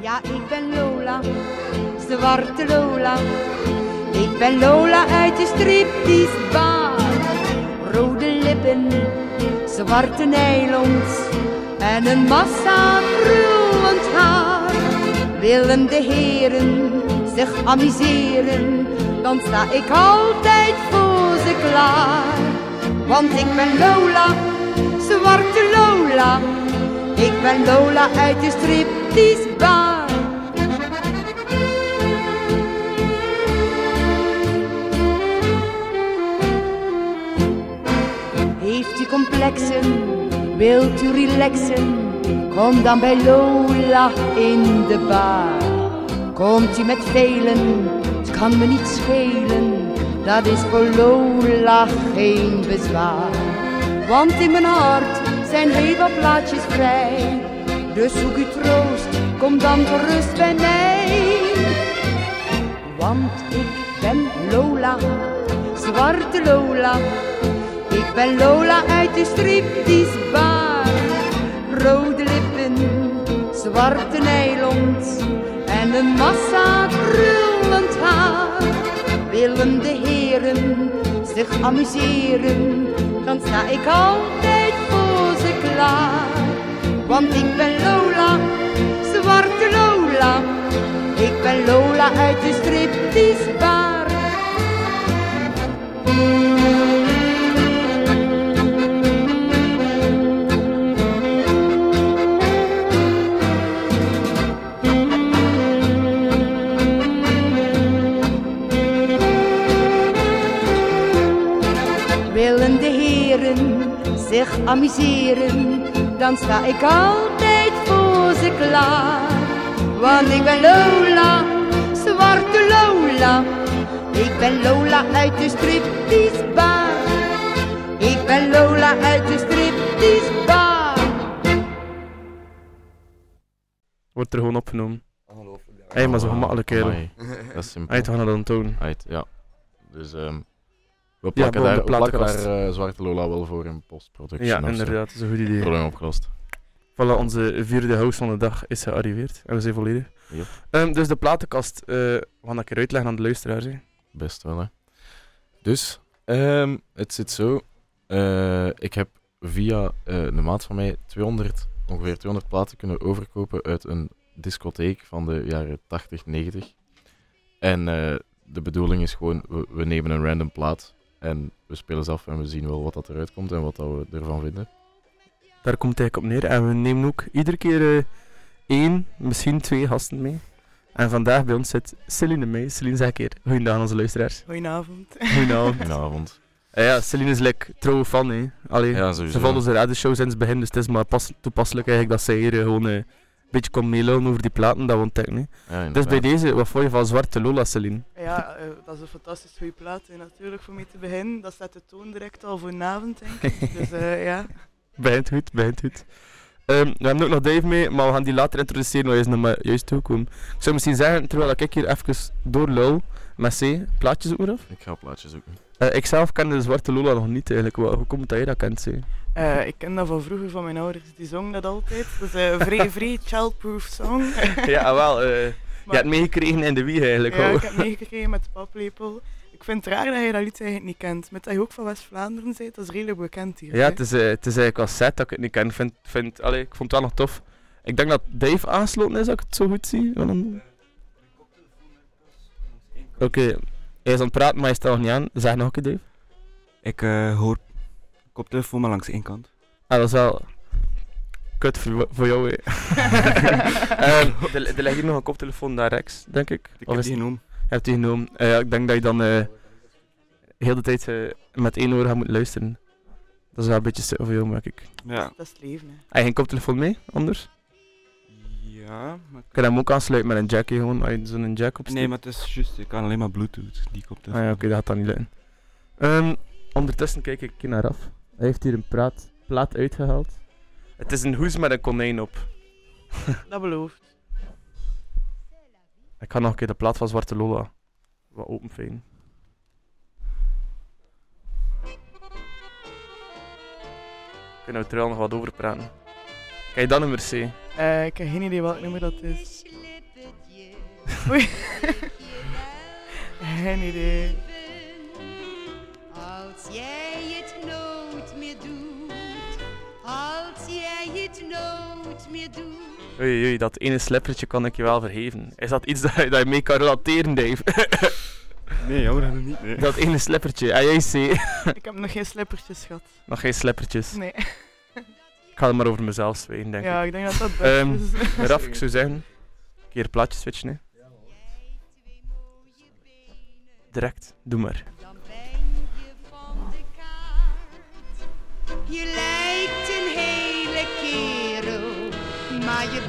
Ja, ik ben Lola, zwarte Lola. Ik ben Lola uit de striptease. Rode lippen, zwarte nylons en een massa krullend haar. Willen de heren zich amuseren, dan sta ik altijd voor ze klaar. Want ik ben Lola, zwarte Lola. Ik ben Lola uit de striptease. Heeft u complexen, wilt u relaxen? Kom dan bij Lola in de bar. Komt u met velen, het kan me niet schelen. Dat is voor Lola geen bezwaar. Want in mijn hart zijn heel wat plaatjes vrij. Dus zoek u troost, kom dan gerust bij mij. Want ik ben Lola, zwarte Lola. Ik ben Lola uit de striptease. Rode lippen, zwarte nylons en een massa krullend haar. Willen de heren zich amuseren, dan sta ik altijd voor ze klaar. Want ik ben Lola, zwarte Lola. Ik ben Lola uit de striptease amuseren, dan sta ik altijd voor ze klaar. Want ik ben Lola, zwarte Lola. Ik ben Lola uit de striptease bar. Ik ben Lola uit de striptease bar. Wordt er gewoon opgenomen. Hé, maar zo gemakkelijk, kerel. Gaan het dan tonen. Uit, ja. Dus ehm we plakken de daar, plakken daar eh, Zwarte Lola wel voor in postproductie. Ja, inderdaad, dat is een goed idee. Probleem opgelost. Voilà, onze vierde host van de dag is gearriveerd. En we zijn volledig. Yep. Ehm, dus de platenkast, eh, we gaan dat keer uitleggen aan de luisteraars. hè. Best wel, hè. Dus, ehm, het zit zo. Eh, ik heb via een maat van mij 200, ongeveer 200 platen kunnen overkopen uit een discotheek van de jaren 80, 90. En de bedoeling is gewoon, we, we nemen een random plaat en we spelen ze af en we zien wel wat dat eruit komt en wat dat we ervan vinden. Daar komt het eigenlijk op neer. En we nemen ook iedere keer eh, één, misschien twee gasten mee. En vandaag bij ons zit Celine mee. Celine, zeg een keer. Goeiedag aan onze luisteraars. Goedenavond. Goedenavond. Goedenavond. Eh, ja, Celine is like trouwe fan, hè. Allee, Ja, ze volgt onze radioshow sinds het begin, dus het is maar pas, toepasselijk eigenlijk dat zij hier eh, gewoon eh, beetje kon meelullen over die platen dat we ontdekken. Hè. Ja, Dus bij deze, wat vond je van Zwarte Lola, Celine? Ja, eh, dat is een fantastisch goede plaat hè, natuurlijk voor mee te beginnen. Dat zet de toon direct al voor vanavond, denk ik. Dus eh, ja. Begint goed, begint goed. Ehm, we hebben ook nog Dave mee, maar we gaan die later introduceren, waar je nog maar juist toekomen. Ik zou misschien zeggen, terwijl ik hier even doorlul met C, plaatjes ook maar af. Ik ga plaatjes zoeken. Eh, ik zelf kende de Zwarte Lola nog niet eigenlijk. Hoe komt het dat je dat kent, C? Eh, ik ken dat van vroeger van mijn ouders, die zongen dat altijd. Dat is een vrij, vrij childproof song. ja, wel. eh je hebt meegekregen in de wieg eigenlijk. Ja, hoor. ik heb meegekregen met de paplepel. Ik vind het raar dat je dat lied eigenlijk niet kent. Met dat je ook van West-Vlaanderen bent, dat is redelijk bekend hier. Ja, het is, eh, het is eigenlijk wel sad dat ik het niet ken. Ik, vind, vind, allee, ik vond het wel nog tof. Ik denk dat Dave aansloten is, als ik het zo goed zie. Oké, hij is aan het praten, maar hij staat nog niet aan. Zeg nog een keer, Dave. Ik eh, hoor koptelefoon maar langs één kant. Ah, dat is wel kut voor, voor jou. hè. Ehm, er, er ligt hier nog een koptelefoon daar rechts, denk ik. Ik Of heb is die genoemd. Je hebt die genomen. Eh, ja, ik denk dat je dan eh heel de tijd eh, met één oor gaat moeten luisteren. Dat is wel een beetje stuk voor jou, merk ik. Ja. Dat is het leven, hè. Heb je geen koptelefoon mee, anders? Ja, maar... Ik kan hem ook aansluiten met een jack, hè, gewoon, als je zo'n jack opsteekt. Nee, maar het is juist, ik kan alleen maar bluetooth, die koptelefoon. Ah ja, oké, dat gaat dan niet lukken. Ehm, ondertussen kijk ik keer naar af. Hij heeft hier een praat, plaat uitgehaald. Het is een hoes met een konijn op. Dat belooft. Ik ga nog een keer de plaat van Zwarte Lola wat openvegen. Ik kan nou terwijl nog wat over praten. Kan je dat nummer C? Eh, ik heb geen idee welk nummer dat is. Oei. geen idee. Oei, oei, dat ene slippertje kan ik je wel vergeven. Is dat iets dat je, dat je mee kan relateren, Dave? Nee, jammer niet. Nee. dat ene slippertje. En jij C? Ik heb nog geen slippertjes gehad. Nog geen slippertjes. Nee. Ik ga het maar over mezelf zwijgen, denk Ja, ik. denk dat dat best Ehm, is. Raf, ik zou zeggen, een keer plaatje switchen, hè. Direct, doe maar. Dan ben je van de kaart. Maar je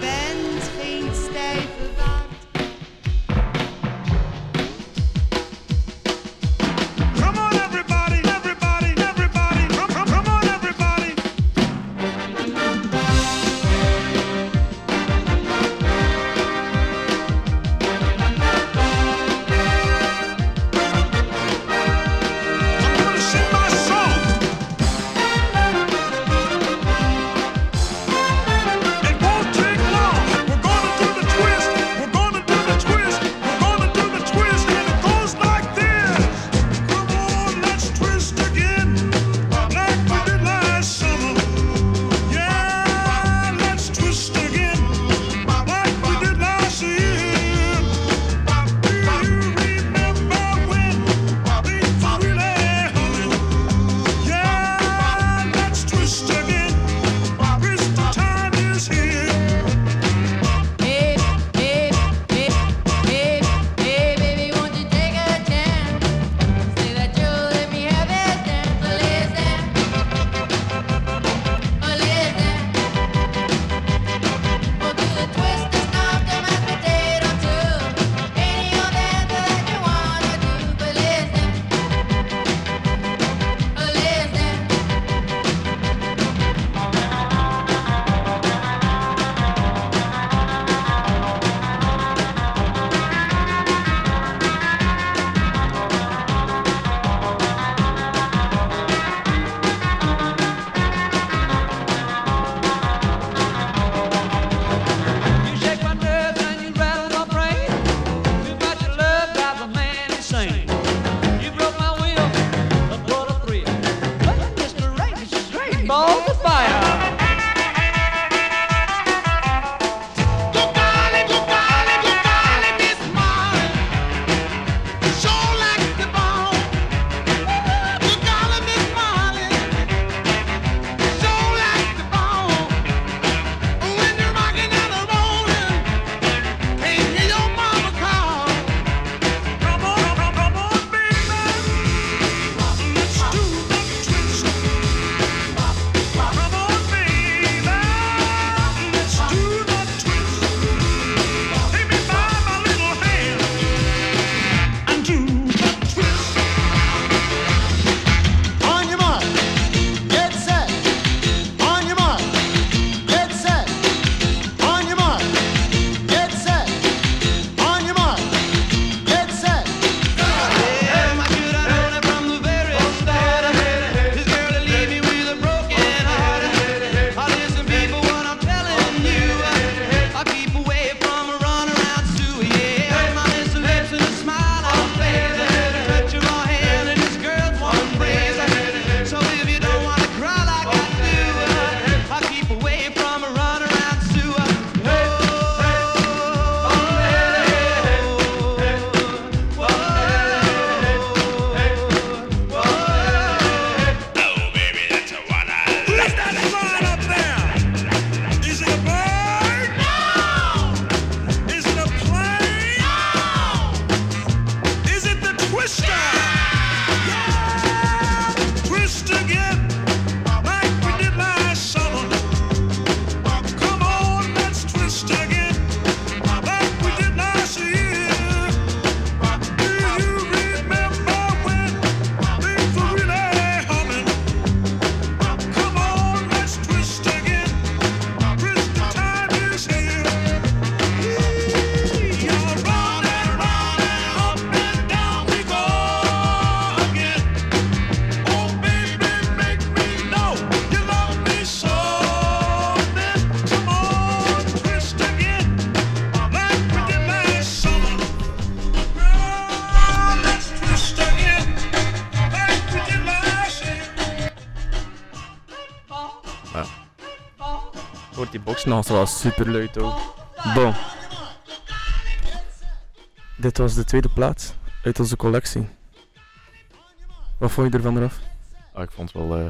nog wel super luid ook. Bon. Dit was de tweede plaats uit onze collectie. Wat vond je ervan eraf? Ah, ik vond het wel eh,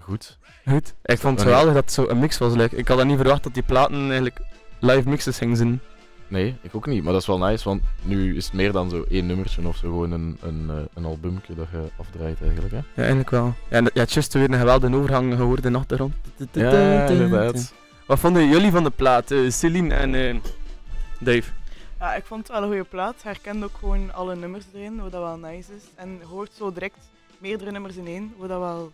goed. Goed. Ik vond het geweldig dat het zo een mix was. like. Ik had dat niet verwacht dat die platen eigenlijk live mixes gingen zijn. Nee, ik ook niet. Maar dat is wel nice, want nu is het meer dan zo één nummertje of zo. Gewoon een, een, eh, een albumke dat je afdraait eigenlijk. Hè? Ja, eigenlijk wel. Ja, en juist weer een geweldige overgang gehoord in de achtergrond. Ja, inderdaad. Wat vonden jullie van de plaat, eh, Celine en eh, Dave? Ja, ik vond het wel een goede plaat. Herkende ook gewoon alle nummers erin, wat dat wel nice is. En hoort zo direct meerdere nummers in één, wat dat wel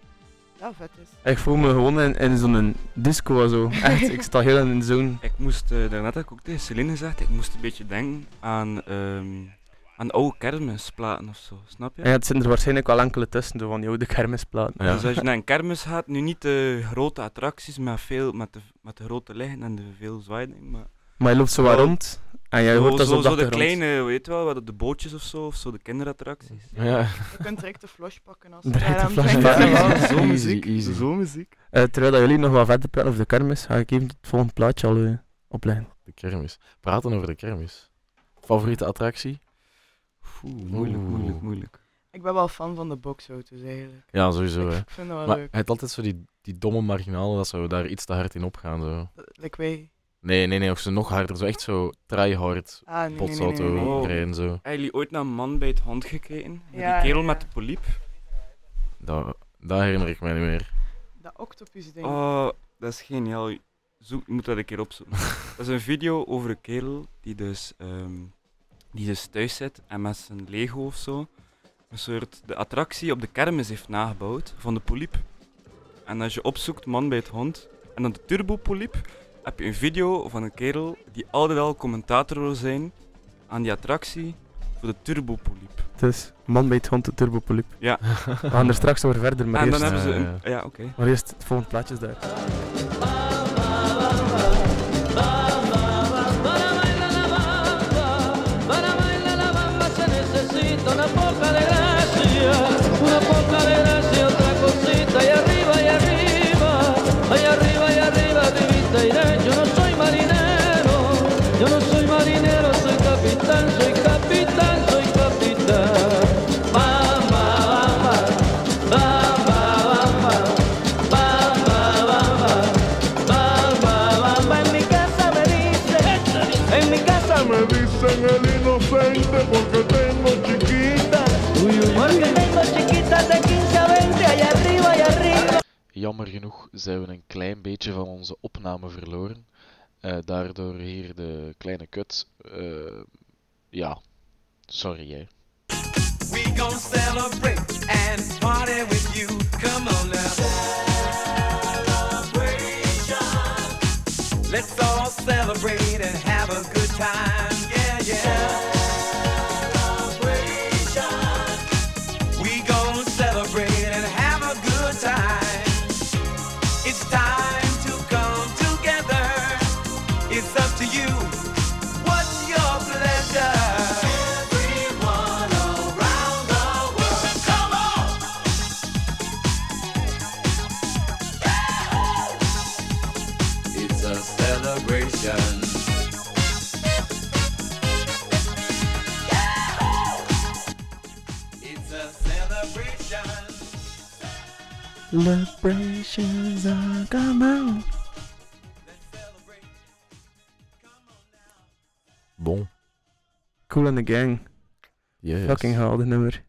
ja, vet is. Ik voel me gewoon in, in zo'n disco of zo. Echt, ik sta heel in een zone. Ik moest, eh, daarnet heb ik ook tegen Celine gezegd, ik moest een beetje denken aan, ehm, aan oude kermisplaten of zo, snap je? Ja, het zijn er waarschijnlijk wel enkele tussen, zo van die oude kermisplaten. Ja. Dus als je naar een kermis gaat, nu niet de grote attracties, maar veel met de, met de grote liggen en de veel zwaaien, maar Maar je loopt zo wat rond en jij zo, hoort dat zo zo, de zo de kleine, weet je wel, wat de bootjes of zo, of zo de kinderattracties. Ja. Je kunt direct de flash pakken als Direct je de aan het flash pakken. Ja, zo muziek, easy. zo muziek. Eh, terwijl dat jullie nog wat verder praten over de kermis, ga ik even het volgende plaatje al eh, opleggen. De kermis. Praten over de kermis. Favoriete attractie? Oeh, moeilijk, Oeh. moeilijk, moeilijk. Ik ben wel fan van de boxauto's eigenlijk. Ja, sowieso. Hè. Ik vind dat wel Maar leuk. hij had altijd zo die, die domme marginalen dat ze daar iets te hard in opgaan. Zo. Like wij. Nee, nee, nee, of ze nog harder. Zo echt zo tryhard Ah, nee, nee, nee, potsauto nee, nee. Oh. rijden. Zo. Hebben jullie ooit naar een man bij het hond gekeken? Ja, die kerel ja, met de poliep? Dat, dat herinner ik mij niet meer. Dat octopus ding. Oh, dat is geniaal. Zoek, je moet dat een keer opzoeken. dat is een video over een kerel die dus, ehm, die dus thuis zit en met zijn Lego of zo een soort de attractie op de kermis heeft nagebouwd van de poliep. En als je opzoekt man bij het hond en dan de turbopoliep, heb je een video van een kerel die altijd al commentator wil zijn aan die attractie voor de turbopoliep. Dus, man bij het hond, de turbopoliep. Ja. We gaan er straks over verder, maar en eerst, dan hebben ze Ja, een... Ja, oké. maar eerst het volgende plaatje is daar. Me dicen el inocente porque tengo chiquita. Porque tengo chiquitas de 15 a 20 allá arriba y arriba. Jammer genoeg zijn we een klein beetje van onze opname verloren. Eh, daardoor hier de kleine kut. Eh, ja, sorry hè. We gon' celebrate and party with you. Come on now. Celebration. Let's all celebrate time. Celebrations are coming. Bon. Cool in the gang. Yes. Fucking geweldig nummer.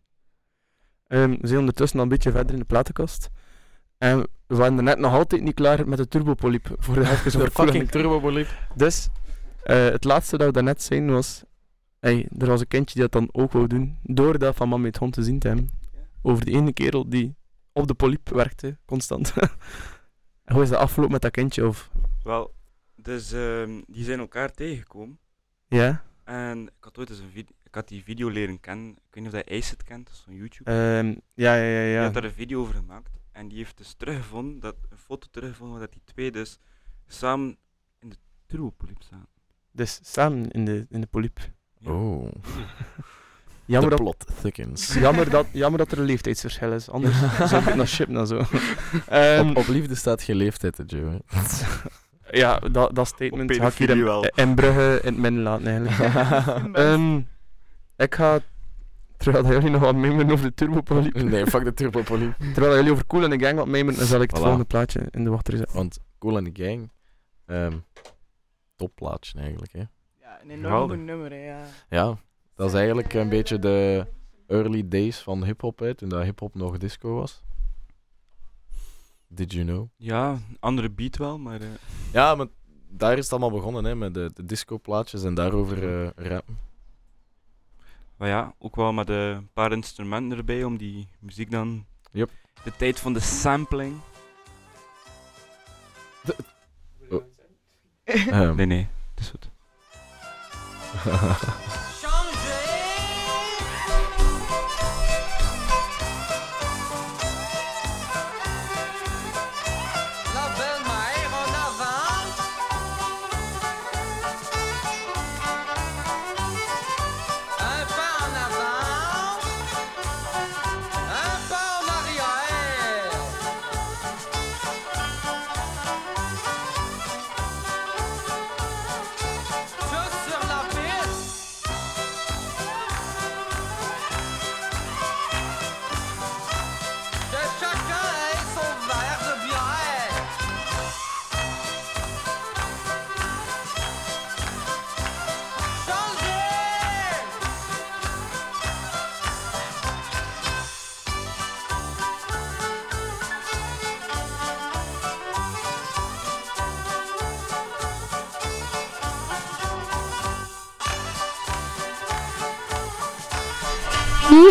Ehm, we zijn ondertussen al een beetje verder in de platenkast. En we waren er net nog altijd niet klaar met de turbopoliep. Voor de even De over Cool in fucking turbopoliep. Dus, eh, het laatste dat we daarnet zijn was... Hey, er was een kindje die dat dan ook wou doen. Door dat van man met hond te zien te hebben. Over de ene kerel die op de poliep werkte, constant. en hoe is dat afgelopen met dat kindje? Of... Wel, dus ehm, die zijn elkaar tegengekomen. Ja? En ik had ooit eens een video, ik had die video leren kennen. Ik weet niet of jij Acid kent, dat is van YouTube. Ehm, ja, ja, ja, Die ja. heeft daar een video over gemaakt. En die heeft dus teruggevonden, dat, een foto teruggevonden, dat die twee dus samen in de turbopoliep staan. Dus samen in de, in de poliep. Oh. Jammer dat, plot thickens. jammer, dat, jammer dat er een leeftijdsverschil is. Anders zou ik shippen en zo. Ehm, op, op liefde staat geen leeftijd, hè, Joe. ja, dat, dat statement Op ga ik hier in, in Brugge in het midden laten eigenlijk. Ehm, ik ga, terwijl jullie nog wat memeren over de turbopolie, nee, fuck de turbopolie. terwijl dat jullie over Cool en de Gang wat memeren, dan zal ik het Voilà. volgende plaatje in de wachter zetten. Want Cool and the Gang, ehm topplaatje eigenlijk. Hè. Ja, een enorm nummer, hè, ja. Ja, dat is eigenlijk een beetje de early days van hip-hop, hè, toen dat hip-hop nog disco was. Did you know? Ja, andere beat wel, maar... eh, Ja, maar daar is het allemaal begonnen, hè, met de, de disco-plaatjes en daarover eh rappen. Maar ja, ook wel met een paar instrumenten erbij om die muziek dan... Yep. De tijd van de sampling. Ehm, Nee, nee, het is goed.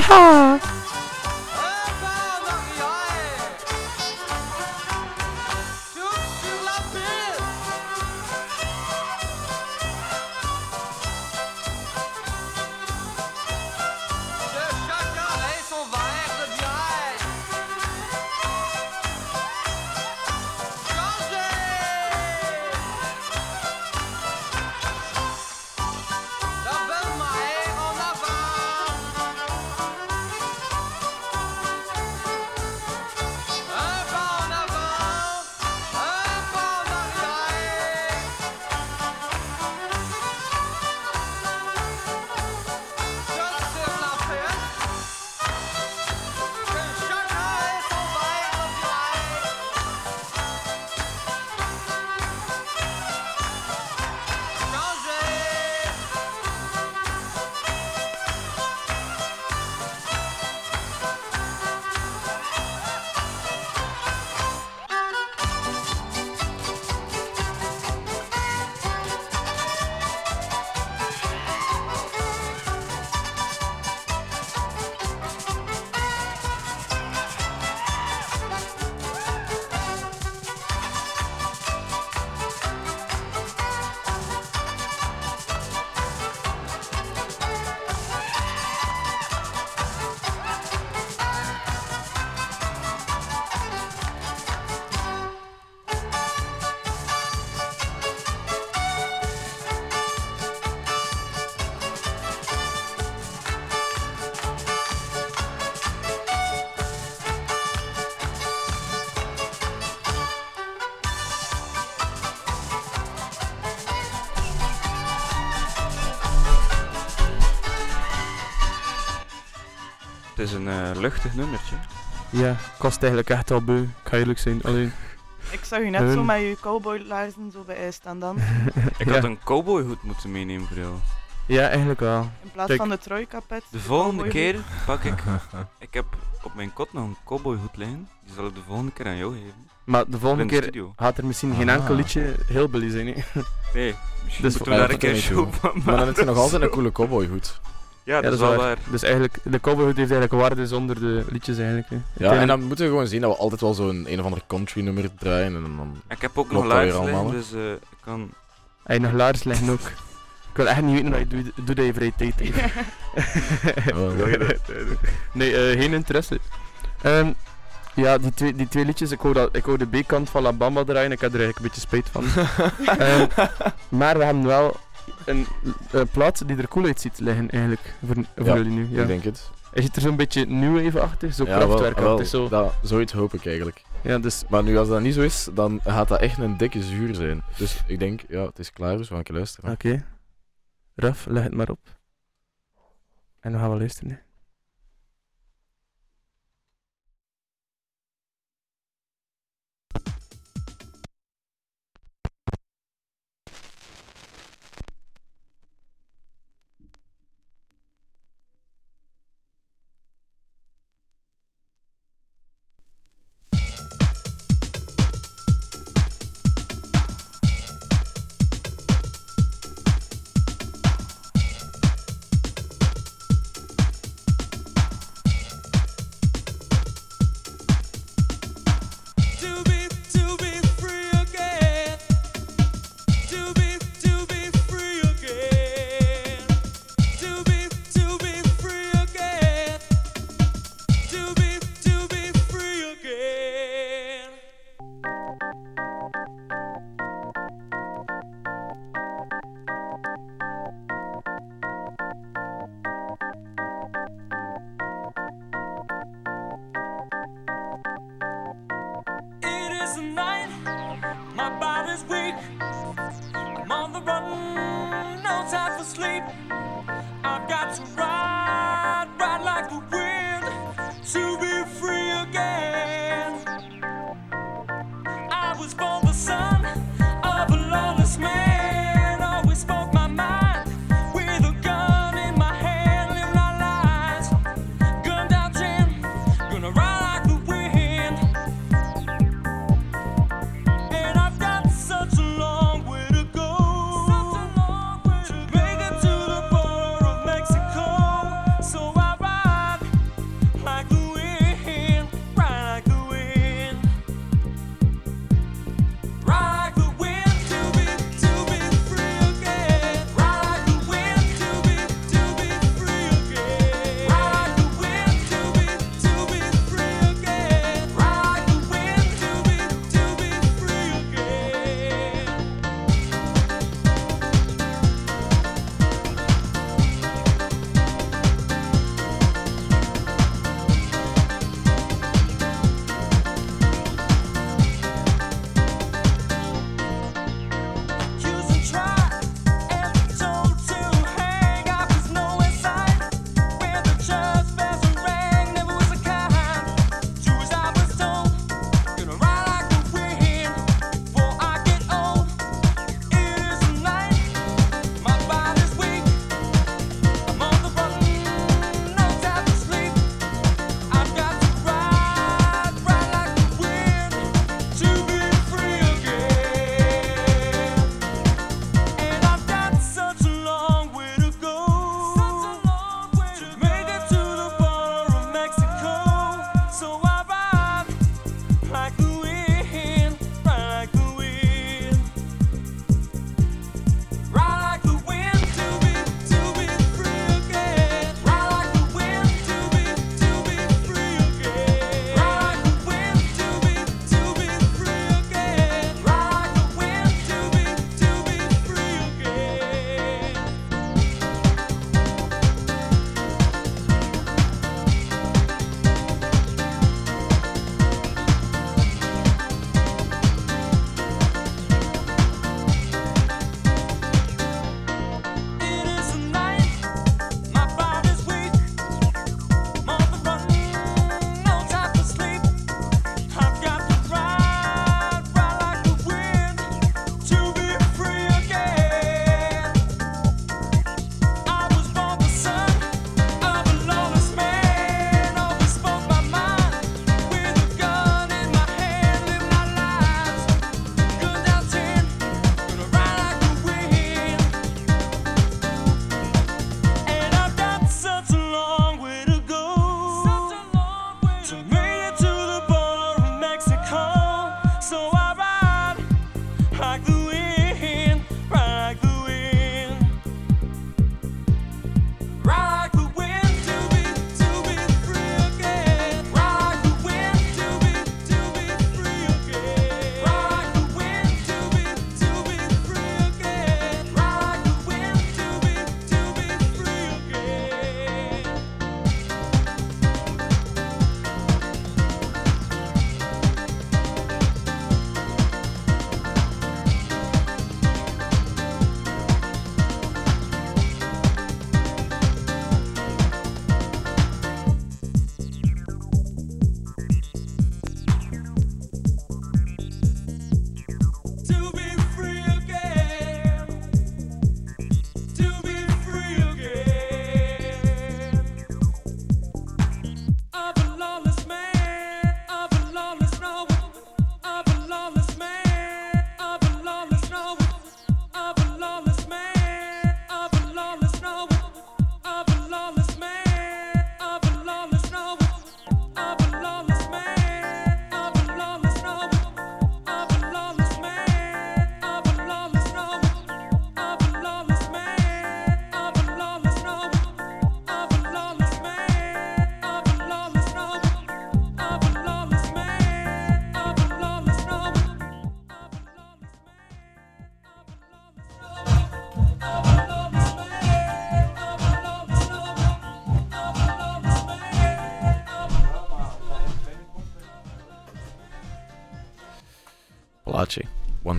哈 Het is een eh, luchtig nummertje. Ja, ik was het eigenlijk echt al beu, ik ga eerlijk zijn. Alleen, Ik zag u net Hun. zo met je cowboylaarzen zo bij ijs staan dansen. Ik Ja. had een cowboyhoed moeten meenemen voor jou. ja, eigenlijk wel. In plaats Kijk. van de trojkapet. De volgende keer pak ik... Ik heb op mijn kot nog een cowboyhoed liggen. Die zal ik de volgende keer aan jou geven. Maar de volgende de keer studio. gaat er misschien geen Ah. enkel liedje heel billy zijn. hè. Nee, misschien Dus moeten we daar een keer er show van Maar dan heb je nog altijd een coole cowboyhoed. Ja, dat is wel waar. Dus eigenlijk, de cowboyhood heeft eigenlijk waarde zonder de liedjes eigenlijk. hè. Ja, en dan moeten we gewoon zien dat we altijd wel zo'n een of ander country nummer draaien. En dan... Ik heb ook nog dat liggen, hè? dus eh, ik kan... Hij nog laars liggen ook. Ik wil echt niet weten wat je doet, doet dat je vrije tijd heeft. Nee, eh, geen interesse. Ehm, ja, die twee, die twee liedjes, ik wou, dat, ik wou de B-kant van La Bamba draaien, ik heb er eigenlijk een beetje spijt van. Ehm, maar we hebben wel een eh, plaat die er cool uitziet liggen eigenlijk, voor, voor Ja, jullie nu. Ja. Ik denk het. Hij ziet er zo'n beetje new wave-achtig, zo Ja, wel- krachtwerkachtig, wel, zo. Dat, zoiets hoop ik eigenlijk. Ja, dus Maar nu, als dat niet zo is, dan gaat dat echt een dikke zuur zijn. Dus ik denk, ja, het is klaar, dus we gaan luisteren. Oké. Raf, leg het maar op. En dan gaan we luisteren.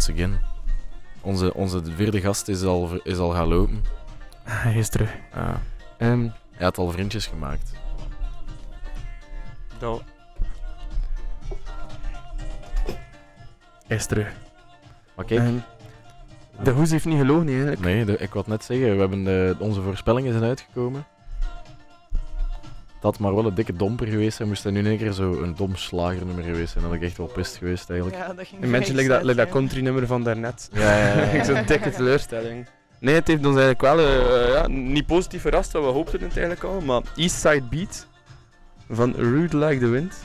Once again. Onze, onze vierde gast is al, is al gaan lopen. Hij is terug. Ehm, hij had al vriendjes gemaakt. Dat, hij is terug. Maar kijk, Ehm, de hoes heeft niet gelogen eigenlijk. nee, de- ik wou net zeggen, we hebben de, onze voorspellingen zijn uitgekomen. Dat had maar wel een dikke domper geweest zijn, moest hij nu in één keer zo een dom slagernummer geweest zijn. Dat had ik echt wel pist geweest eigenlijk. Ja, dat ging Een beetje vrij like dat, like dat country nummer van daarnet. Ja, ja, ja. Ik zo'n dikke teleurstelling. Nee, het heeft ons eigenlijk wel eh, ja, niet positief verrast, wat we hoopten het eigenlijk al. Maar Eastside Beat van Rude Like the Wind.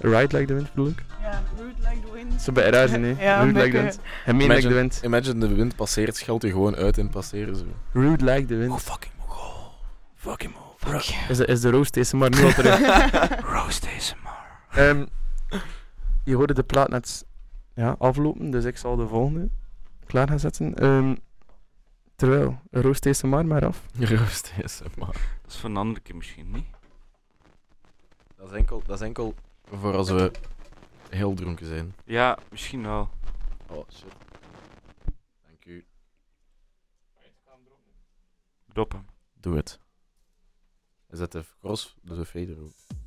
Ride Like the Wind bedoel ik. Ja, Rude Like the Wind. Zo bij? Ja, Rude Like the Wind. En Mean Like the Imagine, Wind. imagine de wind passeert, schelt u gewoon uit in passeren. Zo. Rude Like the Wind. fucking mogol. fucking de, is de roast deze maar nu al terug. roast deze maar. Ehm, je hoorde de plaat net ja, aflopen, dus ik zal de volgende klaar gaan zetten. Ehm, terwijl, roast deze maar maar af. Roost is maar. Dat is voor een andere keer misschien niet. Dat is enkel, dat is enkel voor als we heel dronken zijn. Ja, misschien wel. Oh shit. Dank u. Drop hem. Doe het. Zet de cross, de fader ook. Standing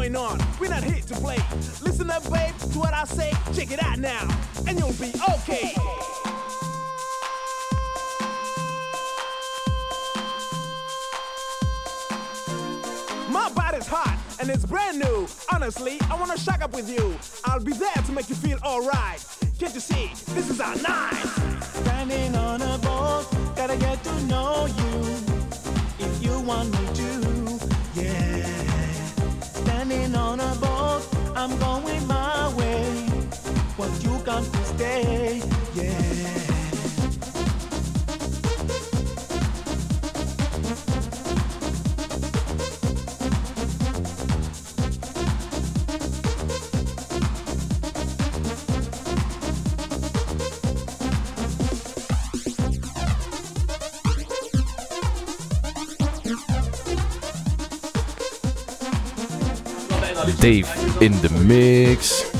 going on? We're not here to play. Listen up, babe, to what I say. Check it out now, and you'll be okay. My body's hot and it's brand new. Honestly, I wanna shack up with you. I'll be there to make you feel alright. Can't you see? This is our night. Standing on a boat, gotta get to know you. If you want me to, yeah. Standing on a boat, I'm going my way. Won't you come to stay, yeah. Dave in the mix.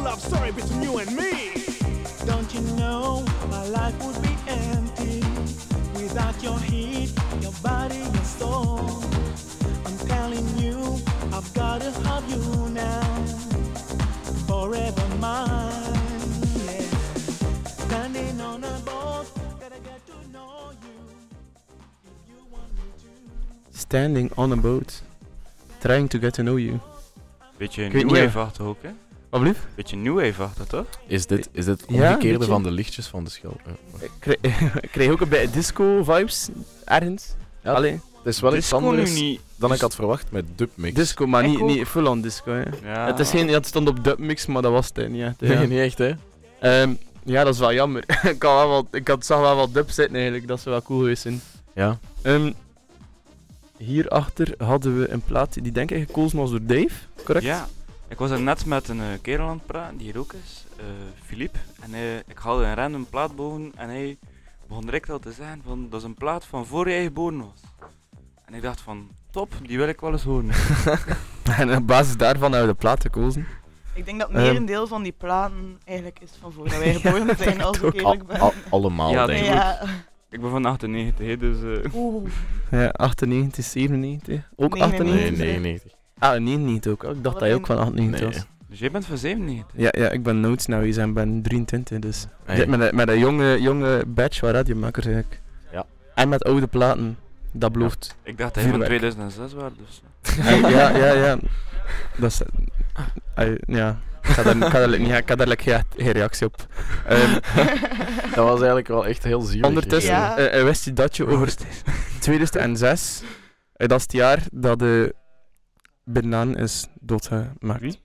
A love story between you and me. Don't you know my life would be empty without your heat, your body, your soul? I'm telling you, I've gotta have you now, forever mine. Yeah. Standing on a boat, gotta get to know you. If you want me to. Standing on a boat. Trying to get to know you. Beetje weet een niet, nieuwe ja. vacht hè? Wat blieft? Beetje new wave achter, toch? Is dit, is dit Ja, omgekeerde beetje. van de lichtjes van de schel? Ja. Ik kreeg, ik kreeg ook een beetje disco-vibes, ergens. Ja, Allee, Het is wel iets anders niet. dan ik had verwacht met dubmix. disco, maar niet, niet full-on disco. Hè. Ja. Het, is geen, het stond op dubmix, maar dat was het niet echt. hè, Nee, ja. niet echt, hè? Ehm, ja, dat is wel jammer. ik, had wel wat, ik had, zag wel wat dub zitten eigenlijk, dat zou wel cool geweest zijn. Ja. Ehm, hierachter hadden we een plaat die denk ik gekozen was door Dave, correct? Ja, ik was er net met een eh, kerel aan het praten, die hier ook is, eh Philippe. En hij, ik haalde een random plaat boven en hij begon direct al te zeggen van, dat is een plaat van voor jij geboren was. En ik dacht van, top, die wil ik wel eens horen. en op basis daarvan hebben we de plaat gekozen. Ik denk dat Ehm. merendeel van die platen eigenlijk is van voordat wij geboren zijn, als ik eerlijk Al- ben. al- allemaal, Ja, denk ik. Ja. ik ben van 98, hè, dus... eh, Oeh. Ja, 98, 97. Ook 99. 98? Nee, 99. Ah, 99 ook. Ik dacht dat je ook van 98 Nee. was. dus jij bent van 97? Ja, ja, ik ben noods nou en ben 23, dus. Met, een, met een jonge, jonge badge van radiomakers eigenlijk. Ja. En met oude platen. Dat belooft. Ik dacht dat hij van Vuurwerk. 2006 was, dus... Ja, ja, ja. Dat is... ja. Ik ga daar, ik daar, geen reactie op. Ehm, Dat was eigenlijk wel echt heel zielig. ondertussen Ja. eh, eh, wist je dat je over 2006, eh, dat is het jaar dat de Bin Laden is doodgemaakt. Wie?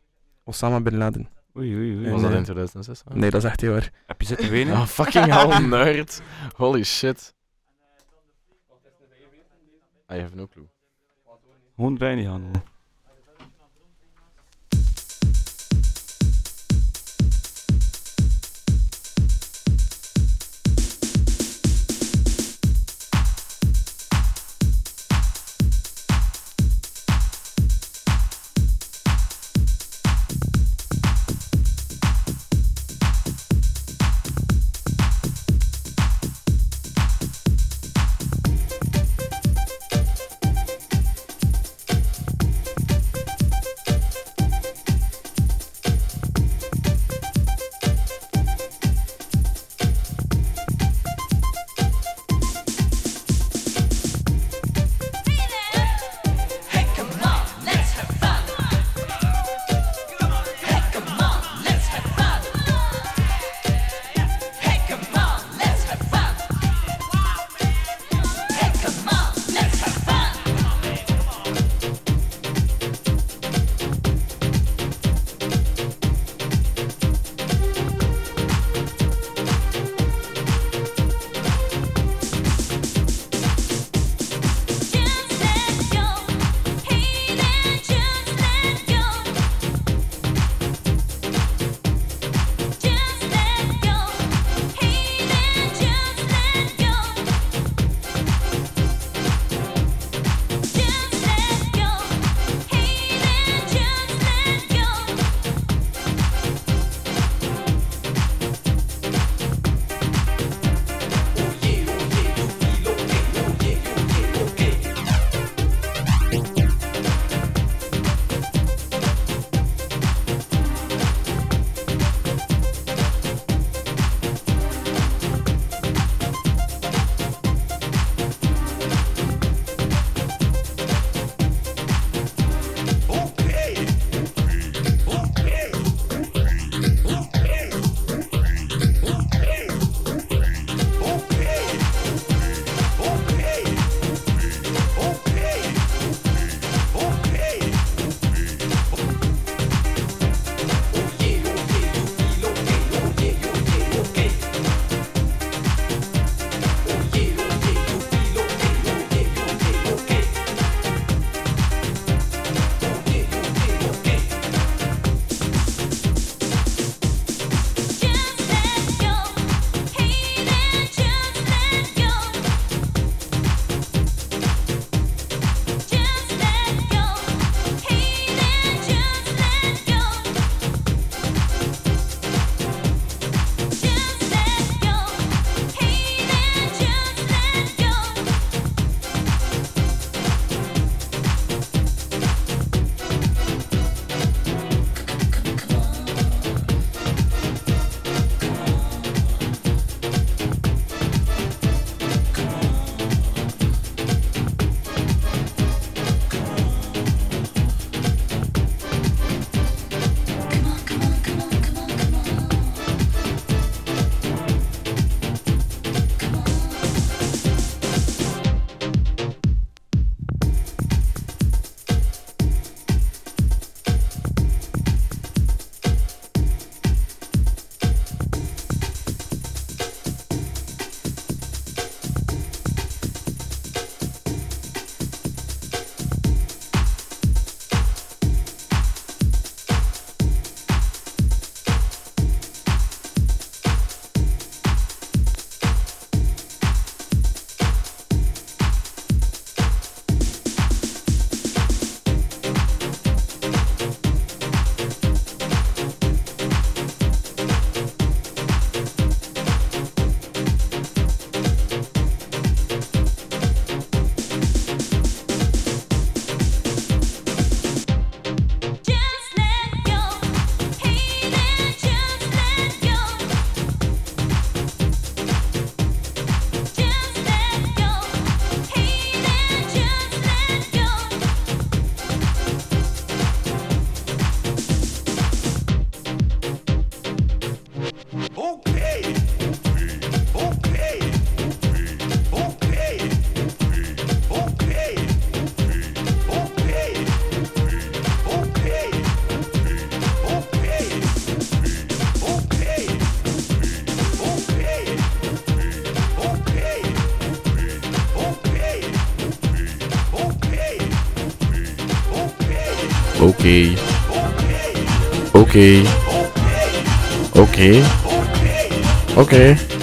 Osama Bin Laden. Oei, oei, oei. Was dat in 2006? hè? Nee, dat is echt heel waar. Heb je zitten wenen? Ah, fucking hell, nerd. Holy shit. I have no clue. Gewoon draaien die handen. Oké. Oké. Oké. Oké. Jevin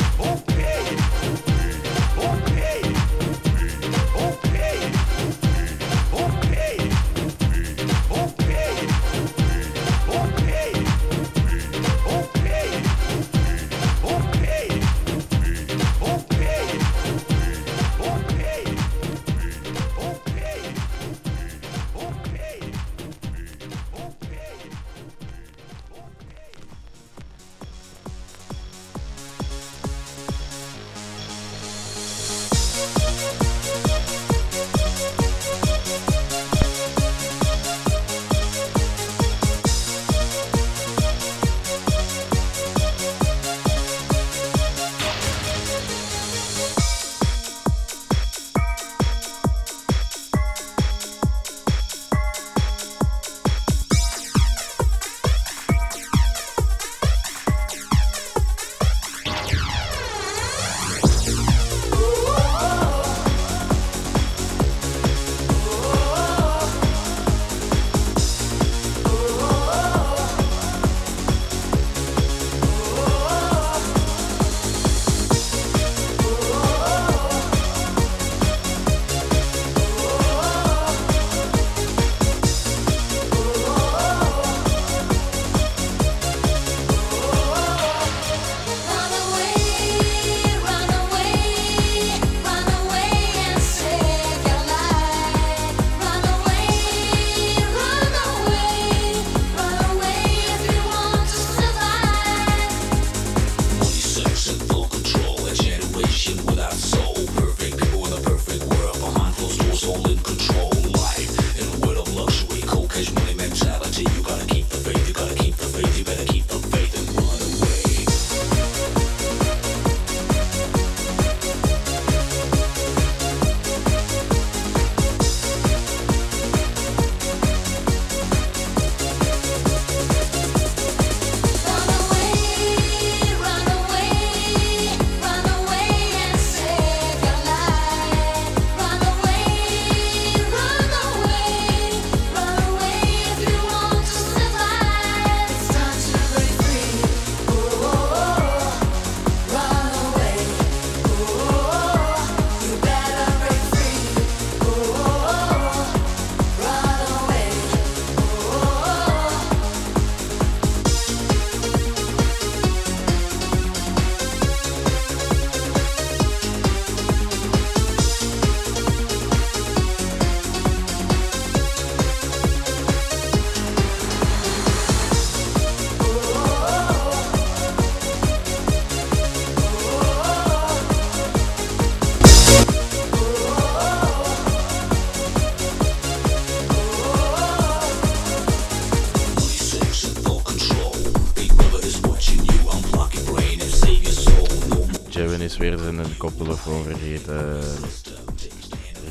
vergeten.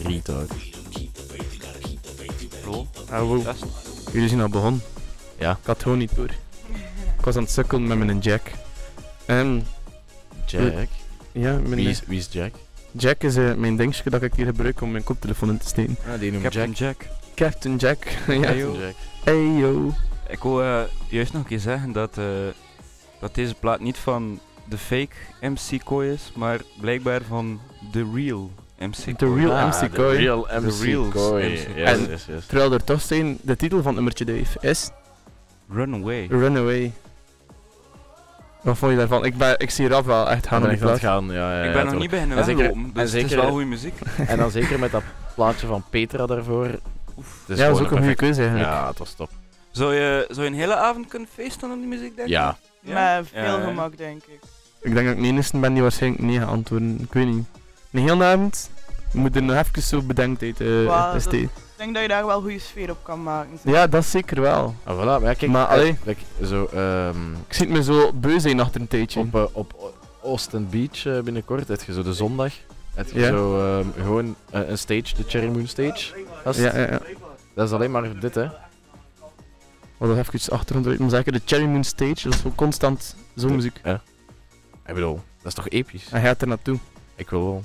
Retard. Bro, Ah, wow. Jullie zijn al begonnen. Ja. Ik had het gewoon niet door. Ik was aan het sukkelen met mijn jack. En Jack. ja, mijn Wie is, wie is Jack? jack is eh, mijn dingetje dat ik hier gebruik om mijn koptelefoon in te steken. Ah, die noemt Captain Jack. Jack. Captain Jack. ja. Hey, Jack. Hey yo. Ik wil eh, juist nog een keer zeggen dat, eh, dat deze plaat niet van de fake MC Kooi is, maar blijkbaar van the real MC The Kooi. real Ah, MC the Koi. Real The MC. MC. Yes, En- yes, yes. Terwijl er toch zijn, de titel van het nummertje Dave is Runaway. Runaway. Wat vond je daarvan? Ik, ben, ik zie Raf wel echt gaan ben ik aan gaan, ja, ja, ik ja, ben nog niet beginnen En zeker- en dus het is zeker- wel goede muziek. En dan zeker met dat plaatje van Petra daarvoor. Is Ja, dat is ook een goede keuze eigenlijk. Ja, het was top. Zou je, zou je een hele avond kunnen feesten op die muziek, denk je? Ja. Met veel gemak, denk ik. Ik denk dat ik de enige ben die waarschijnlijk nee gaat antwoorden. Ik weet niet. Een hele avond moet er nog even zo eh Wauw, in dat- steken. Ik denk dat je daar wel goede sfeer op kan maken. zeg. Ja, dat zeker wel. Ah, voilà. Maar ja, kijk, Maar, eh, allee. kijk, zo, ehm, Ik zie het me zo beu zijn achter een tijdje. op, eh, op Austin Beach eh, binnenkort heb je zo de zondag. Heb je zo ehm, gewoon eh, een stage, de Cherry Moon Stage. Dat is, Ja, ja, ja. dat is alleen maar dit, hè. Wat nog even achtergrond moet zeggen, de Cherry Moon Stage, dat is zo constant zo'n muziek. Ja. Ik bedoel, dat is toch episch? Hij gaat er naartoe. Ik wil wel.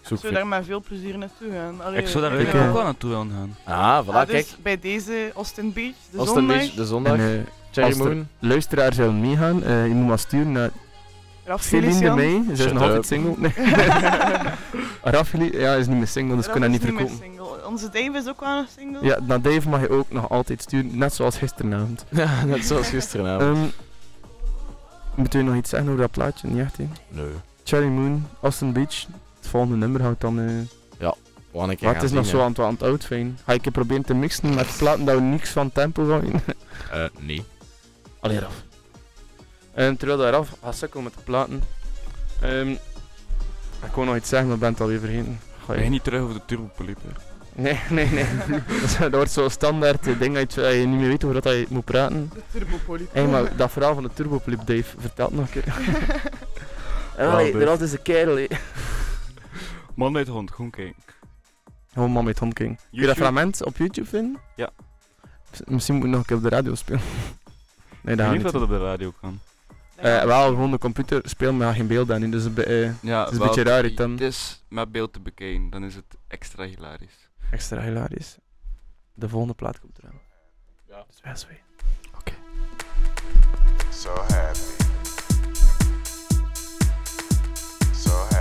Zoek Ik zou daar met veel plezier naartoe gaan. Allee, Ik zou daar ik, eh, ook wel naartoe willen gaan. Ah, voilà, ah, dus kijk. bij deze Austin Beach, de Austin zondag, Beach, de zondag. En, eh, Cherry als er Moon. luisteraars willen meegaan, eh, je moet maar sturen naar Raf Celine de Felician. Ze is Shut nog altijd up. single. Nee. Rafili, ja, is niet meer single, dus Raf kunnen dat is niet meer verkopen. single. Onze Dave is ook wel nog single. Ja, naar Dave mag je ook nog altijd sturen, net zoals gisteravond. Ja, net zoals gisteravond. Ehm moet u nog iets zeggen over dat plaatje? Niet echt, hè? nee. Cherry Moon, Austin Beach. Het volgende nummer houdt dan... eh We gaan een keer maar het is nog zo aan het, aan het oud fijn. Ga ik een proberen te mixen met platen dat we niks van tempo hè. Eh, nee. Allee, Raf. En terwijl dat Raf gaat sukkelen met de platen. ehm ik wou nog iets zeggen, maar ik ben het alweer vergeten. Ga je niet terug over de turbopoliep? Nee, nee, nee. dat, is- dat wordt zo'n standaard eh, ding dat je, dat je niet meer weet over wat je moet praten. De turbopoliep. Hé, maar dat verhaal van de turbopolip, Dave, vertel het nog een keer. En allee, er is een kerel, hé. Man met hond, gewoon kijken. Gewoon man met Honking. Kun je dat fragment op YouTube vinden? Ja. Misschien moet ik nog een keer op de radio spelen. nee, Ik dat weet gaat niet dat op de radio kan. Eh, wel, gewoon de computer spelen, maar geen beeld aan. Dus eh, Ja, Het is een wel, beetje raar, het dan. Het is met beeld te bekijken, dan is het extra hilarisch. Extra hilarisch. De volgende plaat komt eraan. Ja. Dus wij zwee. So happy. So happy.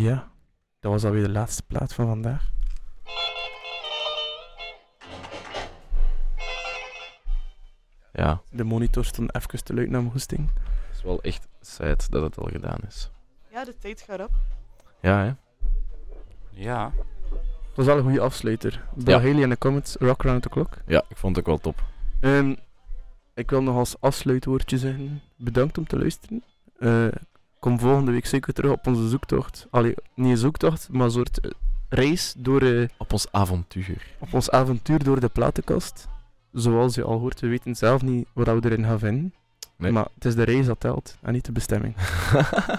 Ja, dat was alweer de laatste plaat van vandaag. Ja, De monitor stond even te luid naar mijn hoesting. het is wel echt sad dat het al gedaan is. Ja, de tijd gaat op. Ja, hè? Ja. Het was wel een goede afsluiter. Bill Ja. Haley in de comments, Rock Around the Clock. Ja, ik vond het ook wel top. Ehm, ik wil nog als afsluitwoordje zeggen, bedankt om te luisteren. Eh, kom volgende week zeker terug op onze zoektocht. Allee, niet een zoektocht, maar een soort eh, reis door, eh, Op ons avontuur. op ons avontuur door de platenkast. Zoals je al hoort, we weten zelf niet wat we erin gaan vinden. Nee. Maar het is de reis dat telt en niet de bestemming.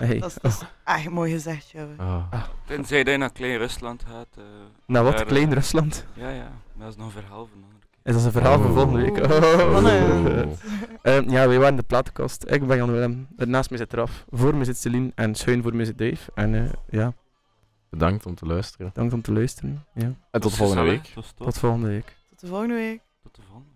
Hey. Dat is, dat is echt mooi gezegd, Jelle. Ah. Tenzij dat je naar Klein Rusland gaat. eh, Naar wat? daar, eh, Klein Rusland? Ja, ja. Dat is nog een Is dat een verhaal van volgende week? Oh. Oh. Ehm, ja, wij waren de platenkast. Ik ben Jan Willem. Naast mij zit Raf. Voor me zit Celine en schuin voor me zit Dave. En eh, ja, Bedankt om te luisteren. bedankt om te luisteren. Ja. En tot volgende week. Tot volgende week. Tot de volgende week. tot de volgende.